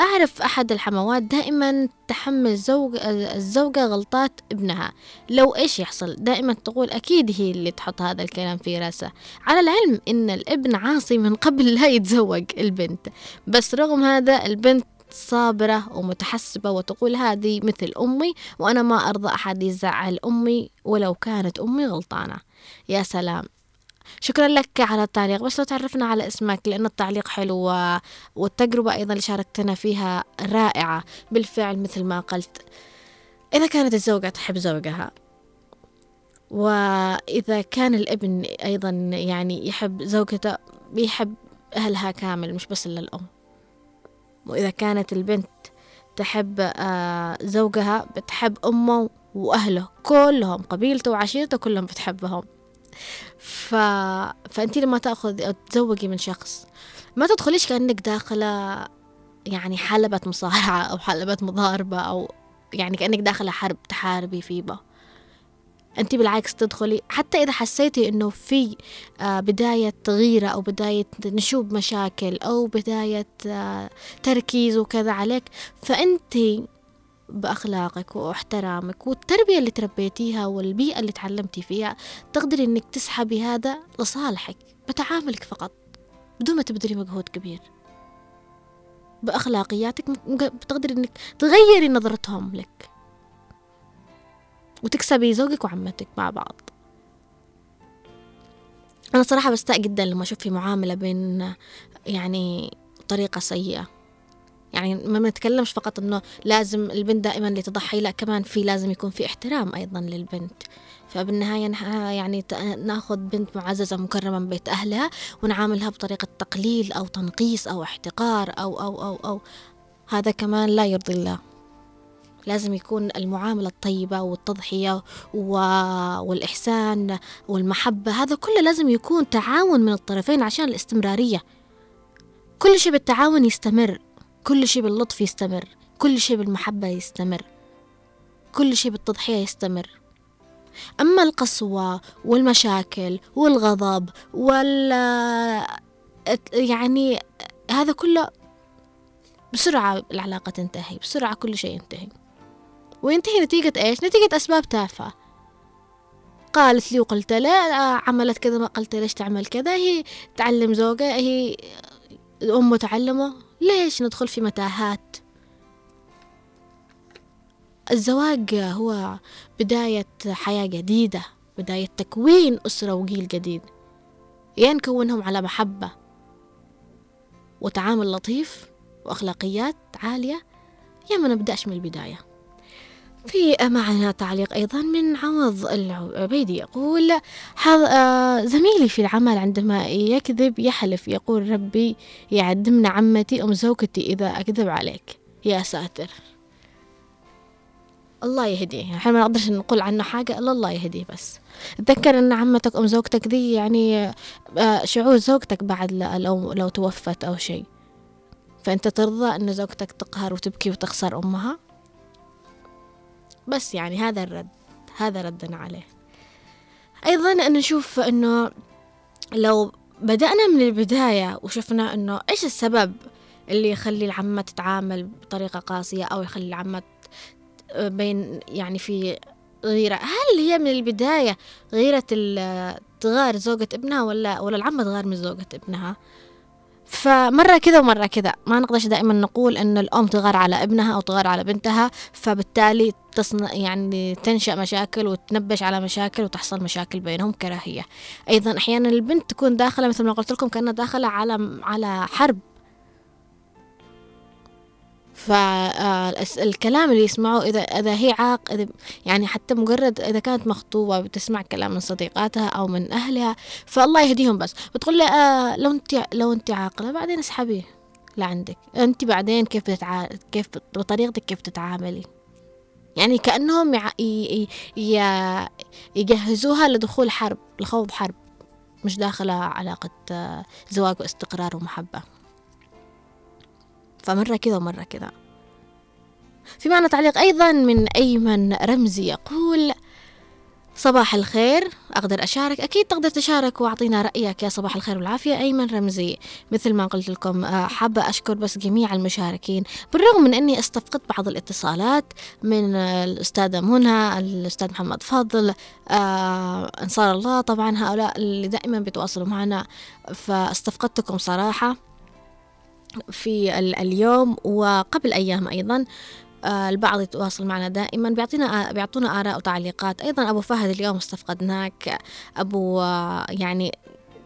أعرف أحد الحموات دائما تحمل زوج الزوجة غلطات ابنها. لو إيش يحصل؟ دائما تقول أكيد هي اللي تحط هذا الكلام في راسه على العلم إن الابن عاصي من قبل لا يتزوج البنت. بس رغم هذا البنت صابرة ومتحسبة وتقول هذه مثل أمي وأنا ما أرضى أحد يزعل أمي ولو كانت أمي غلطانة. يا سلام. شكرا لك على التعليق بس لو تعرفنا على اسمك لأن التعليق حلو والتجربة أيضا اللي شاركتنا فيها رائعة بالفعل مثل ما قلت. إذا كانت الزوجة تحب زوجها وإذا كان الابن أيضا يعني يحب زوجته بيحب أهلها كامل مش بس إلا الأم. وإذا كانت البنت تحب آه، زوجها بتحب أمه وأهله كلهم قبيلته وعشيرته كلهم بتحبهم. ف... فأنت لما تأخذ أو تزوجي من شخص ما تدخليش كأنك داخلة يعني حلبة مصارعة أو حلبة مضاربة أو يعني كأنك داخلة حرب تحاربي فيها أنت بالعكس تدخلي حتى إذا حسيتي إنه في آه، بداية غيرة أو بداية نشوب مشاكل أو بداية آه، تركيز وكذا عليك فأنت بأخلاقك وأحترامك والتربية اللي تربيتيها والبيئة اللي تعلمتي فيها تقدري إنك تسحبي هذا لصالحك بتعاملك فقط بدون ما تبذلي مجهود كبير. بأخلاقياتك بتقدري إنك تغيري نظرتهم لك. وتكسبي زوجك وعمتك مع بعض. أنا صراحة بستاء جدا لما أشوف في معاملة بين يعني طريقة سيئة. يعني ما بنتكلمش فقط إنه لازم البنت دائما اللي تضحي لا كمان في لازم يكون في احترام أيضا للبنت. فبالنهاية يعني نأخذ بنت معززة مكرمة من بيت أهلها ونعاملها بطريقة تقليل أو تنقيص أو احتقار أو أو أو أو. هذا كمان لا يرضي الله. لازم يكون المعاملة الطيبة والتضحية. والإحسان والمحبة هذا كله لازم يكون تعاون من الطرفين عشان الاستمرارية. كل شيء بالتعاون يستمر. كل شيء باللطف يستمر كل شيء بالمحبة يستمر كل شيء بالتضحية يستمر. أما القسوة والمشاكل والغضب وال يعني هذا كله بسرعة العلاقة تنتهي بسرعة كل شيء ينتهي. وينتهي نتيجة إيش؟ نتيجة أسباب تافهة. قالت لي وقلت آه، عملت كذا ما قلت ليش تعمل كذا؟ هي تعلم زوجها هي أمه تعلمه ليش ندخل في متاهات؟ الزواج هو بداية حياة جديدة بداية تكوين أسرة وجيل جديد. يا نكونهم على محبة وتعامل لطيف وأخلاقيات عالية. يا ما نبدأش من البداية. في معنا تعليق أيضا من عوض العبيدي يقول. آه، زميلي في العمل عندما يكذب يحلف يقول ربي يعدمنا عمتي أم زوجتي إذا أكذب عليك. يا ساتر. الله يهديه. إحنا ما نقدرش نقول عنه حاجة إلا الله يهديه بس. تذكر أن عمتك أم زوجتك دي يعني آه، شعور زوجتك بعد لو, لو توفت أو شيء. فأنت ترضى أن زوجتك تقهر وتبكي وتخسر أمها؟ بس يعني هذا الرد هذا ردنا عليه. أيضا نشوف أنه لو بدأنا من البداية وشفنا أنه إيش السبب اللي يخلي العمة تتعامل بطريقة قاسية أو يخلي العمة بين يعني في غيرة هل هي من البداية غيرة تغار زوجة ابنها ولا ولا العمة تغار من زوجة ابنها؟ فمرة كذا ومرة كذا. ما نقدرش دائما نقول أن الأم تغار على ابنها أو تغار على بنتها فبالتالي تصنع يعني تنشأ مشاكل وتنبش على مشاكل وتحصل مشاكل بينهم كراهية. أيضا أحيانا البنت تكون داخلة مثل ما قلت لكم كأنها داخلة على على حرب. فالكلام اللي يسمعوه إذا إذا هي عاق إذا يعني حتى مجرد إذا كانت مخطوبة بتسمع كلام من صديقاتها أو من أهلها فالله يهديهم بس. بتقول لها آه لو أنت لو أنت عاقلة بعدين اسحبيه لعندك أنت بعدين كيف بتتع... كيف بطريقتك كيف تتعاملي؟ يعني كأنهم يع... ي... يجهزوها لدخول حرب لخوض حرب مش داخلة علاقة آه، زواج واستقرار ومحبة. فمرة كذا ومرة كذا في معنى تعليق أيضا من أيمن رمزي يقول صباح الخير أقدر أشارك؟ أكيد تقدر تشارك وأعطينا رأيك يا صباح الخير والعافية. أيمن رمزي مثل ما قلت لكم آه، حابة أشكر بس جميع المشاركين بالرغم من أني استفقدت بعض الاتصالات من الأستاذة منى الأستاذ محمد فاضل آه، أنصار الله طبعا هؤلاء اللي دائما بيتواصلوا معنا فاستفقدتكم صراحة. في اليوم وقبل أيام أيضا آه، البعض يتواصل معنا دائما. بيعطينا بيعطونا آراء وتعليقات. أيضا أبو فهد اليوم استفقدناك. أبو آه، يعني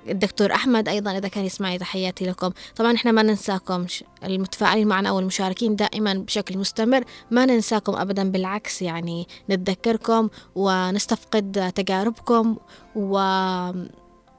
الدكتور أحمد أيضا إذا كان يسمعي تحياتي لكم. طبعا إحنا ما ننساكم المتفاعلين معنا أو المشاركين دائما بشكل مستمر. ما ننساكم أبدا بالعكس يعني نتذكركم ونستفقد تجاربكم و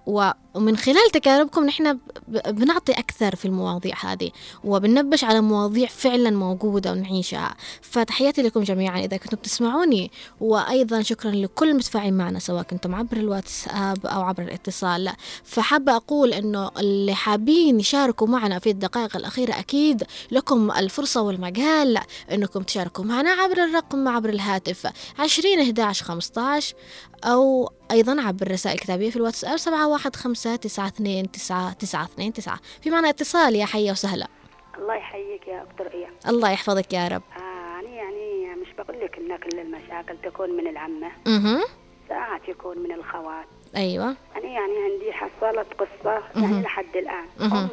ومن خلال تجاربكم نحن بنعطي أكثر في المواضيع هذه وبننبش على مواضيع فعلا موجودة ونعيشها. فتحياتي لكم جميعا إذا كنتم تسمعوني وأيضا شكرا لكل المتفاعلين معنا سواء كنتم عبر الواتساب أو عبر الاتصال. فحابة أقول أنه اللي حابين يشاركوا معنا في الدقائق الأخيرة أكيد لكم الفرصة والمجال أنكم تشاركوا معنا عبر الرقم عبر الهاتف 20 11 15 أو أيضا عبر الرسائل الكتابية في الواتساب سبعة واحد خمسة تسعة اثنين تسعة تسعة اثنين تسعة. في معنى اتصال يا حية وسهلا. الله يحييك يا أخت رؤية الله يحفظك يا رب. آه أنا يعني مش بقول لك إن كل المشاكل تكون من العمة. أها ساعات يكون من الخوات. أيوة. أنا يعني عندي حصلت قصة يعني لحد الآن.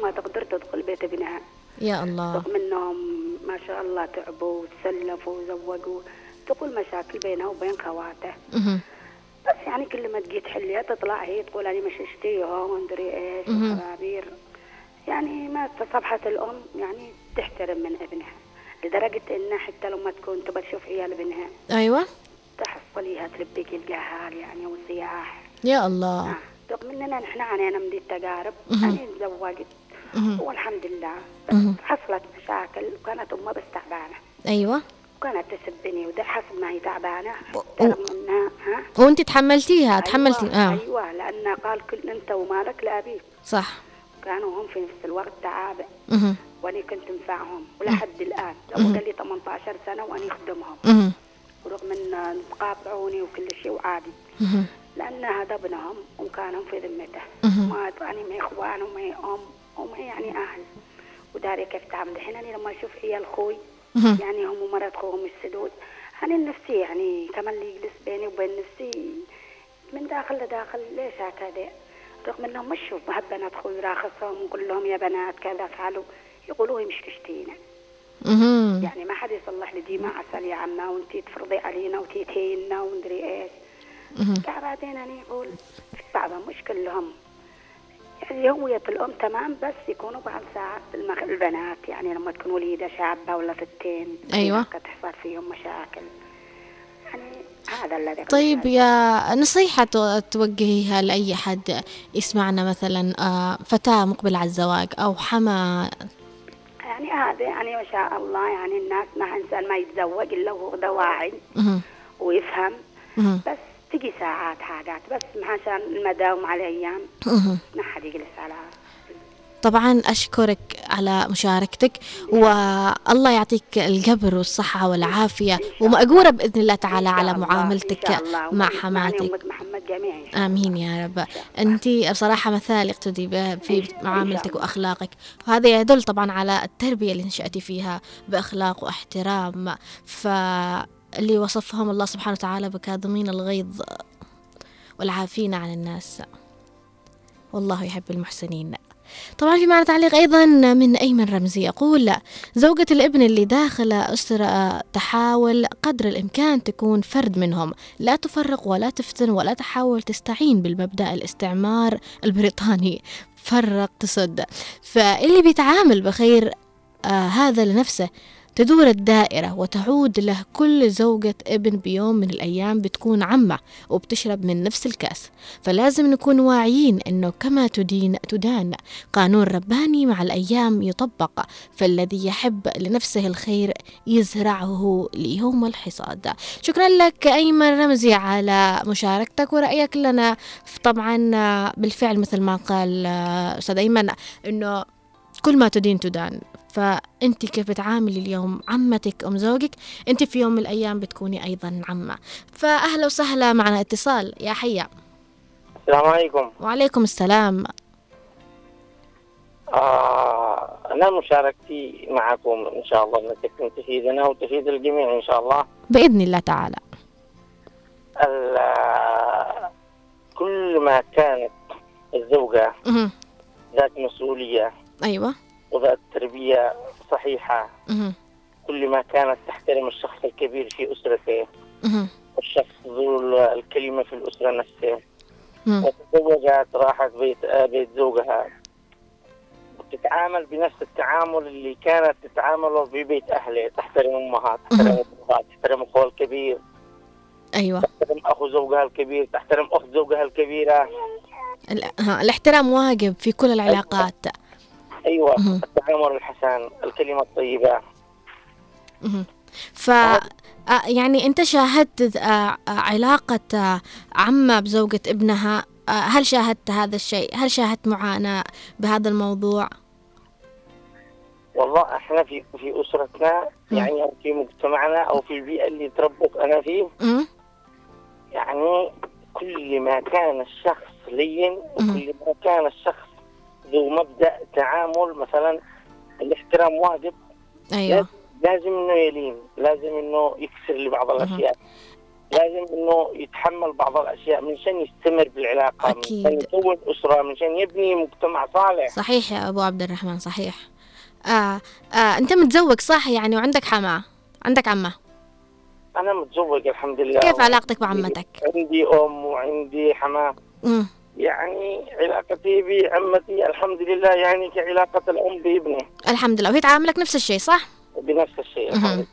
ما تقدر تدخل بيت ابنها. يا الله. رغم إنهم ما شاء الله تعبوا وتسلفوا وزوجوا تقول مشاكل بينها وبين خواته بس يعني كل ما تجي تحليها تطلع هي تقول أنا مش اشتيها ومدري إيش. وخرابير يعني ما تصبحت الأم يعني تحترم من ابنها لدرجة إنها حتى لما تكون تبى تشوف عيال ابنها أيوة تحصليها تلبيك القهال يعني والصياح يا الله آه. رغم إننا نحن عانينا من دي التجارب. أنا تزوجت. والحمد لله. بس حصلت مشاكل وكانت أمها بس تعبانة أيوة وكانت تسبني وده حسب ما هي تعبانة. و- رغم انها ها؟ وأنت تحملتيها؟ تحملتي؟ أيوة, آه. أيوه لأن قال كل أنت ومالك لأبيك. صح. كانوا هم في نفس الوقت تعابة. وأنا كنت منفعهم ولحد الآن. لو قال لي 18 سنة وأنا أخدمهم. ورغم إن قاطعوني وكل شيء وعادي. لأن هذا ابنهم وكانوا في ذمته. ما يعني ما إخوان وما أم وما يعني أهل. وداري كيف تعمل الحين أنا لما أشوف عيال خوي. يعني هم ومرات خوهم السدود. أنا نفسي يعني كمان اللي يجلس بيني وبين نفسي من داخل لداخل. ليش هكذا؟ رغم إنهم مشوا بنات خوي راخصهم ونقول لهم يا بنات كذا فعلوا. يقولوا هي مش كشتينا. أها يعني ما حد يصلح لي دي ما عسل يا عمة وانتي تفرضي علينا وتي تهينا ومدري إيش. بعدين أنا أقول في بعضهم مش كلهم. يعني هوية الأم تمام بس يكونوا بعض ساعات. البنات يعني لما تكون وليدة شابة ولا ستين أيوة. تحصل فيهم مشاكل. يعني هذا الذي طيب يا نصيحة تو- توجهيها لأي حد يسمعنا مثلا آه، فتاة مقبلة على الزواج أو حما. يعني هذا يعني ما شاء الله يعني الناس ما إنسان ما يتزوج إلا وهو ده واعي أها ويفهم بس تجي ساعات حاجات بس عشان المداوم على أيام. ما حد يجلس على طبعا أشكرك على مشاركتك والله يعطيك القبر والصحة والعافية ومأجورة بإذن الله تعالى على معاملتك. مع حماتك. محمد جميعا. آمين يا رب. أنت بصراحة مثال اقتدي به في معاملتك. وأخلاقك. وهذا يدل طبعا على التربية اللي نشأتي فيها بأخلاق واحترام. فاللي وصفهم الله سبحانه وتعالى بكاظمين الغيظ والعافين عن الناس. والله يحب المحسنين. طبعا في معنا تعليق أيضا من أيمن رمزي يقول زوجة الابن اللي داخل أسرة تحاول قدر الإمكان تكون فرد منهم. لا تفرق ولا تفتن ولا تحاول تستعين بالمبدأ الاستعمار البريطاني. فرق تسد. فاللي بيتعامل بخير آه هذا لنفسه. تدور الدائرة وتعود له كل زوجة ابن بيوم من الأيام بتكون عمة وبتشرب من نفس الكاس. فلازم نكون واعيين أنه كما تدين تدان قانون رباني مع الأيام يطبق فالذي يحب لنفسه الخير يزرعه ليوم الحصاد. شكرا لك أيمن رمزي على مشاركتك ورأيك لنا. طبعا بالفعل مثل ما قال أستاذ أيمن أنه كل ما تدين تدان. فأنت كيف تعاملي اليوم؟ عمتك أم زوجك؟ أنت في يوم من الأيام بتكوني أيضا عمة. فأهلا وسهلا معنا اتصال. يا حيا. السلام عليكم. وعليكم السلام. آه أنا مشاركتي معكم إن شاء الله أنك تفيدنا وتفيد الجميع إن شاء الله. بإذن الله تعالى. ال- كل ما كانت الزوجة. ذات مسؤولية أيوة. وذات تربية صحيحة. كل ما كانت تحترم الشخص الكبير في أسرته. مهم. والشخص ذو الكلمة في الأسرة نفسه. وتزوجت راحت بيت بيت زوجها. تتعامل بنفس التعامل اللي كانت تتعامله في بيت أهله تحترم أمها تحترم أبوها تحترم أخوها الكبير. أيوة. تحترم أخو زوجها الكبير تحترم أخت زوجها الكبيرة. الاحترام واجب في كل العلاقات. أيوة مهم. التعامل الحسن الكلمة الطيبة مهم. ف يعني أنت شاهدت آه، آه، علاقة آه، عمة بزوجة ابنها هل شاهدت هذا الشيء؟ هل شاهدت معاناة بهذا الموضوع؟ والله إحنا في في أسرتنا يعني أو في مجتمعنا أو في البيئة اللي تربط أنا فيه؟ يعني كل ما كان الشخص لين. وكل ما كان الشخص ذو مبدأ تعامل مثلا الاحترام واجب. أيوه. لازم إنه يلين لازم إنه يكسر لبعض الأشياء. لازم إنه يتحمل بعض الأشياء منشان يستمر بالعلاقة أكيد. منشان يكون أسرة منشان يبني مجتمع صالح. صحيح يا أبو عبد الرحمن صحيح. آه آه أنت متزوج صح يعني وعندك حماة؟ عندك عمة؟ أنا متزوج الحمد لله. كيف علاقتك بعمتك؟ عندي أم وعندي حماة. يعني علاقتي بعمتي الحمد لله يعني كعلاقة الأم بابنه الحمد لله. وهي تعاملك نفس الشيء صح؟ بنفس الشيء الحمد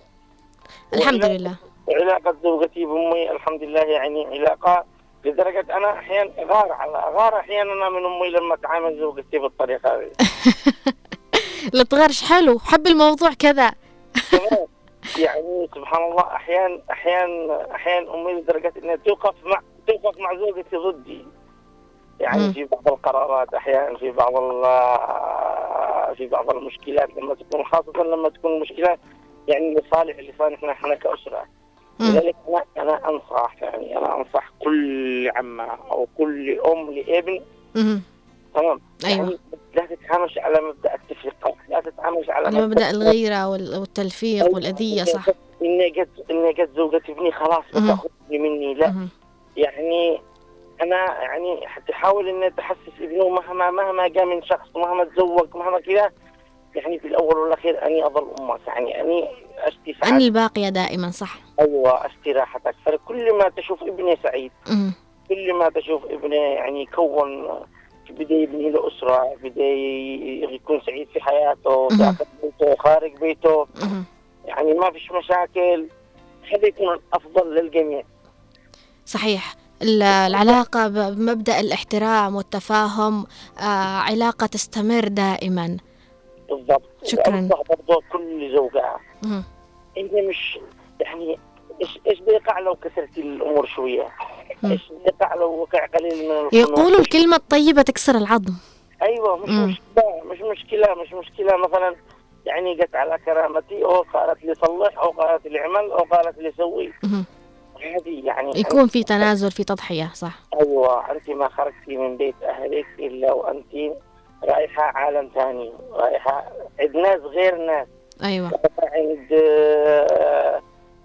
الحمد لله. علاقة زوجتي بأمي الحمد لله يعني علاقة لدرجة أنا أحيانا أغار على أغار أحيانا أنا من أمي لما تعامل زوجتي بالطريقة هذه. الطغرش حلو. حب الموضوع كذا. يعني سبحان الله أحيانا أحيانا أحيانا أمي لدرجة إنها توقف مع توقف مع زوجتي ضدي. يعني. في بعض القرارات أحيانا في بعض في بعض المشكلات لما تكون خاصة لما تكون المشكلات يعني لصالح لصالحنا إحنا مم. لذلك أنا أنا أنصح يعني أنا أنصح كل عمة أو كل أم لابن. تمام أيوة. يعني لا تتعاملش على مبدأ التفرقة لا تتعاملش على مبدأ الغيرة وال- والتلفيق والأذية صح إني قد إني قد زوجة ابني خلاص. بتاخذني مني لا. يعني أنا يعني تحاول إني تحسس ابنه مهما مهما جاء من شخص مهما تزوج مهما كذا يعني في الأول والأخير أني أظل أمك. يعني أني أشتي سعادتك الباقية دائما صح. أيوه أشتي راحتك. فكل ما تشوف ابني سعيد مهم. كل ما تشوف ابنه يعني يكون بدا يبني له اسره بدا يكون سعيد في حياته. داخل بيته خارج بيته. يعني ما فيش مشاكل. هذا يكون أفضل للجميع. صحيح. العلاقة بمبدأ الاحترام والتفاهم آه علاقة تستمر دائما بالضبط شكراً. برضه كل زوجة. إنت مش يعني إيش إيش بيقع لو كسرتي الأمور شوية؟ إيش بيقع لو وقع قليل من؟ يقولوا الكلمة الطيبة تكسر العظم أيوه مش مم. مشكلة مش مشكلة مش مشكلة مثلا يعني قت على كرامتي أو قالت لي صلح أو قالت لي اعمل أو قالت لي سوي. هذه يعني يكون في تنازل في تضحية صح. أيوه أنت ما خرجتي من بيت أهلك إلا وأنت رايحة عالم ثاني رايحة عند ناس غير ناس. أيوة. عند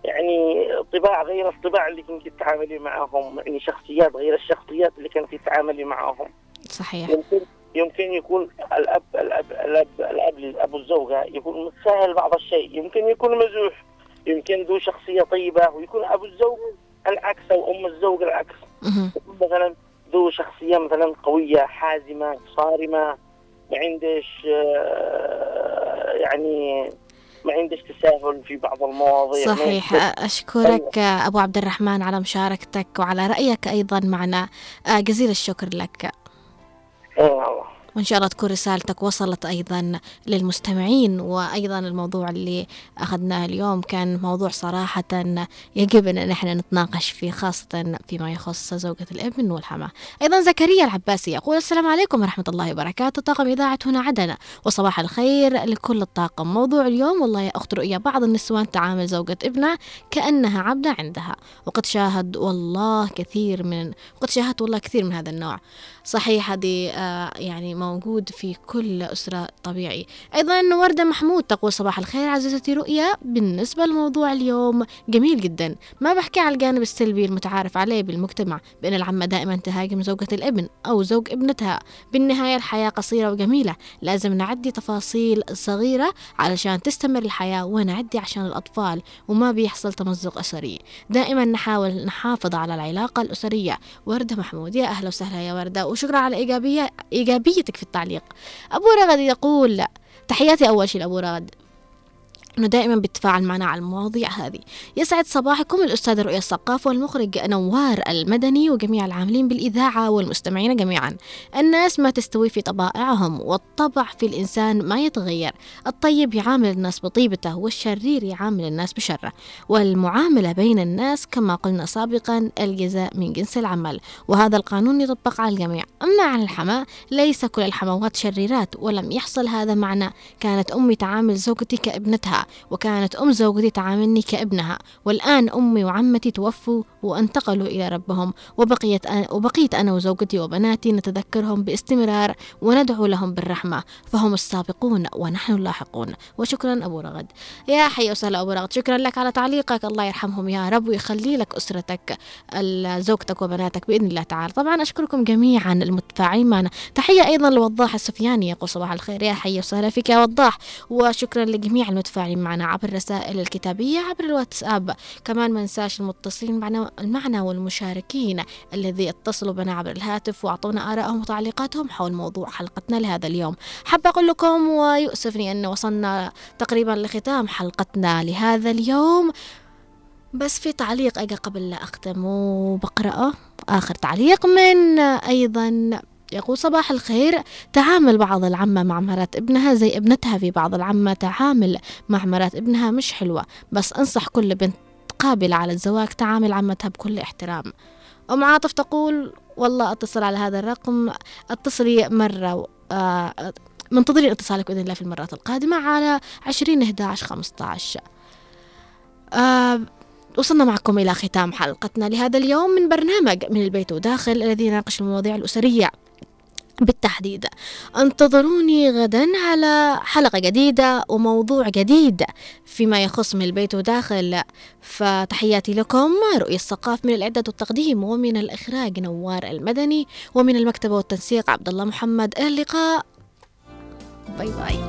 يعني طباع غير الطباع اللي كنت تتعاملي معهم يعني شخصيات غير الشخصيات اللي كنت تتعاملي معهم صحيح. يمكن يمكن يكون الأب الأب الأب الأب ابو الزوجة يكون متساهل بعض الشيء يمكن يكون مزوح يمكن ذو شخصية طيبة ويكون أبو الزوج العكس أو أم الزوج العكس. مثلا ذو شخصية مثلا قوية حازمة صارمة ما عندش آه، يعني ما عندك تساهل في بعض المواضيع. صحيح. أشكرك أبو عبد الرحمن على مشاركتك وعلى رأيك أيضا معنا. آه، جزيل الشكر لك. اي والله وإن شاء الله تكون رسالتك وصلت أيضا للمستمعين. وأيضا الموضوع اللي أخذناه اليوم كان موضوع صراحة يجب أن نحن نتناقش فيه خاصة فيما يخص زوجة الابن والحماة. أيضا زكريا العباسي يقول السلام عليكم ورحمة الله وبركاته. طاقم إذاعة هنا عدن وصباح الخير لكل الطاقم. موضوع اليوم والله يا أخت رؤيا بعض النسوان تعامل زوجة ابنها كأنها عبدة عندها. وقد شاهد والله كثير من وقد شاهدت والله كثير من هذا النوع. صحيح هذه آه، يعني موجود في كل أسرة طبيعي. أيضا وردة محمود تقول صباح الخير عزيزتي رؤيا. بالنسبة لموضوع اليوم جميل جدا. ما بحكي على الجانب السلبي المتعارف عليه بالمجتمع بأن العمة دائما تهاجم زوجة الابن أو زوج ابنتها. بالنهاية الحياة قصيرة وجميلة. لازم نعدي تفاصيل صغيرة علشان تستمر الحياة ونعدي عشان الأطفال وما بيحصل تمزق أسري. دائما نحاول نحافظ على العلاقة الأسرية. وردة محمود يا أهلا وسهلا يا وردة. وشكرا على إيجابية إيجابيتك في التعليق. أبو رغد يقول تحياتي أول شيء لأبو رغد. إنه دائما بيتفاعل معنا على المواضيع هذه. يسعد صباحكم الأستاذ رؤيا الثقاف والمخرج نوار المدني وجميع العاملين بالإذاعة والمستمعين جميعا. الناس ما تستوي في طبائعهم والطبع في الإنسان ما يتغير. الطيب يعامل الناس بطيبته والشرير يعامل الناس بشره. والمعاملة بين الناس كما قلنا سابقا الجزاء من جنس العمل. وهذا القانون يطبق على الجميع. أما عن الحماه ليس كل الحموات شريرات ولم يحصل هذا معنا كانت أمي تعامل زوجتي كابنتها وكانت أم زوجتي تعاملني كابنها. والآن أمي وعمتي توفوا وانتقلوا إلى ربهم. وبقيت أنا وبقيت أنا وزوجتي وبناتي نتذكرهم باستمرار وندعو لهم بالرحمة. فهم السابقون ونحن اللاحقون. وشكرا أبو رغد. يا حي وسهلا أبو رغد. شكرا لك على تعليقك. الله يرحمهم يا رب ويخلي لك أسرتك زوجتك وبناتك بإذن الله تعالى. طبعا أشكركم جميعا المتفاعلين معنا. تحية أيضا لوضاح السفياني يقول صباح الخير. يا حي وسهلا فيك يا وضاح. وشكرا لجميع المتفاعلين معنا عبر الرسائل الكتابية عبر الواتساب. كمان ما ننساش المتصلين معنا معنا والمشاركين الذي اتصلوا بنا عبر الهاتف وأعطونا آرائهم وتعليقاتهم حول موضوع حلقتنا لهذا اليوم. حابة أقول لكم ويؤسفني أن وصلنا تقريبا لختام حلقتنا لهذا اليوم. بس في تعليق أجا قبل لا أختم وبقرأه. آخر تعليق من أيضا يقول صباح الخير. تعامل بعض العمة مع مرات ابنها زي ابنتها في بعض العمة. تعامل مع مرات ابنها مش حلوة بس أنصح كل بنت قابلة على الزواج تعامل عمتها بكل احترام. أم عاطف تقول والله أتصل على هذا الرقم أتصلي مرة آه منتظرين اتصالك بإذن الله في المرات القادمة على عشرين 11 15 آه وصلنا معكم إلى ختام حلقتنا لهذا اليوم من برنامج من البيت وداخل الذي يناقش المواضيع الأسرية. بالتحديد. انتظروني غدا على حلقة جديدة وموضوع جديد فيما يخص من البيت وداخل. فتحياتي لكم رؤية الثقاف من الإعداد والتقديم ومن الإخراج نوار المدني ومن المكتبة والتنسيق عبد الله محمد. اللقاء. باي باي.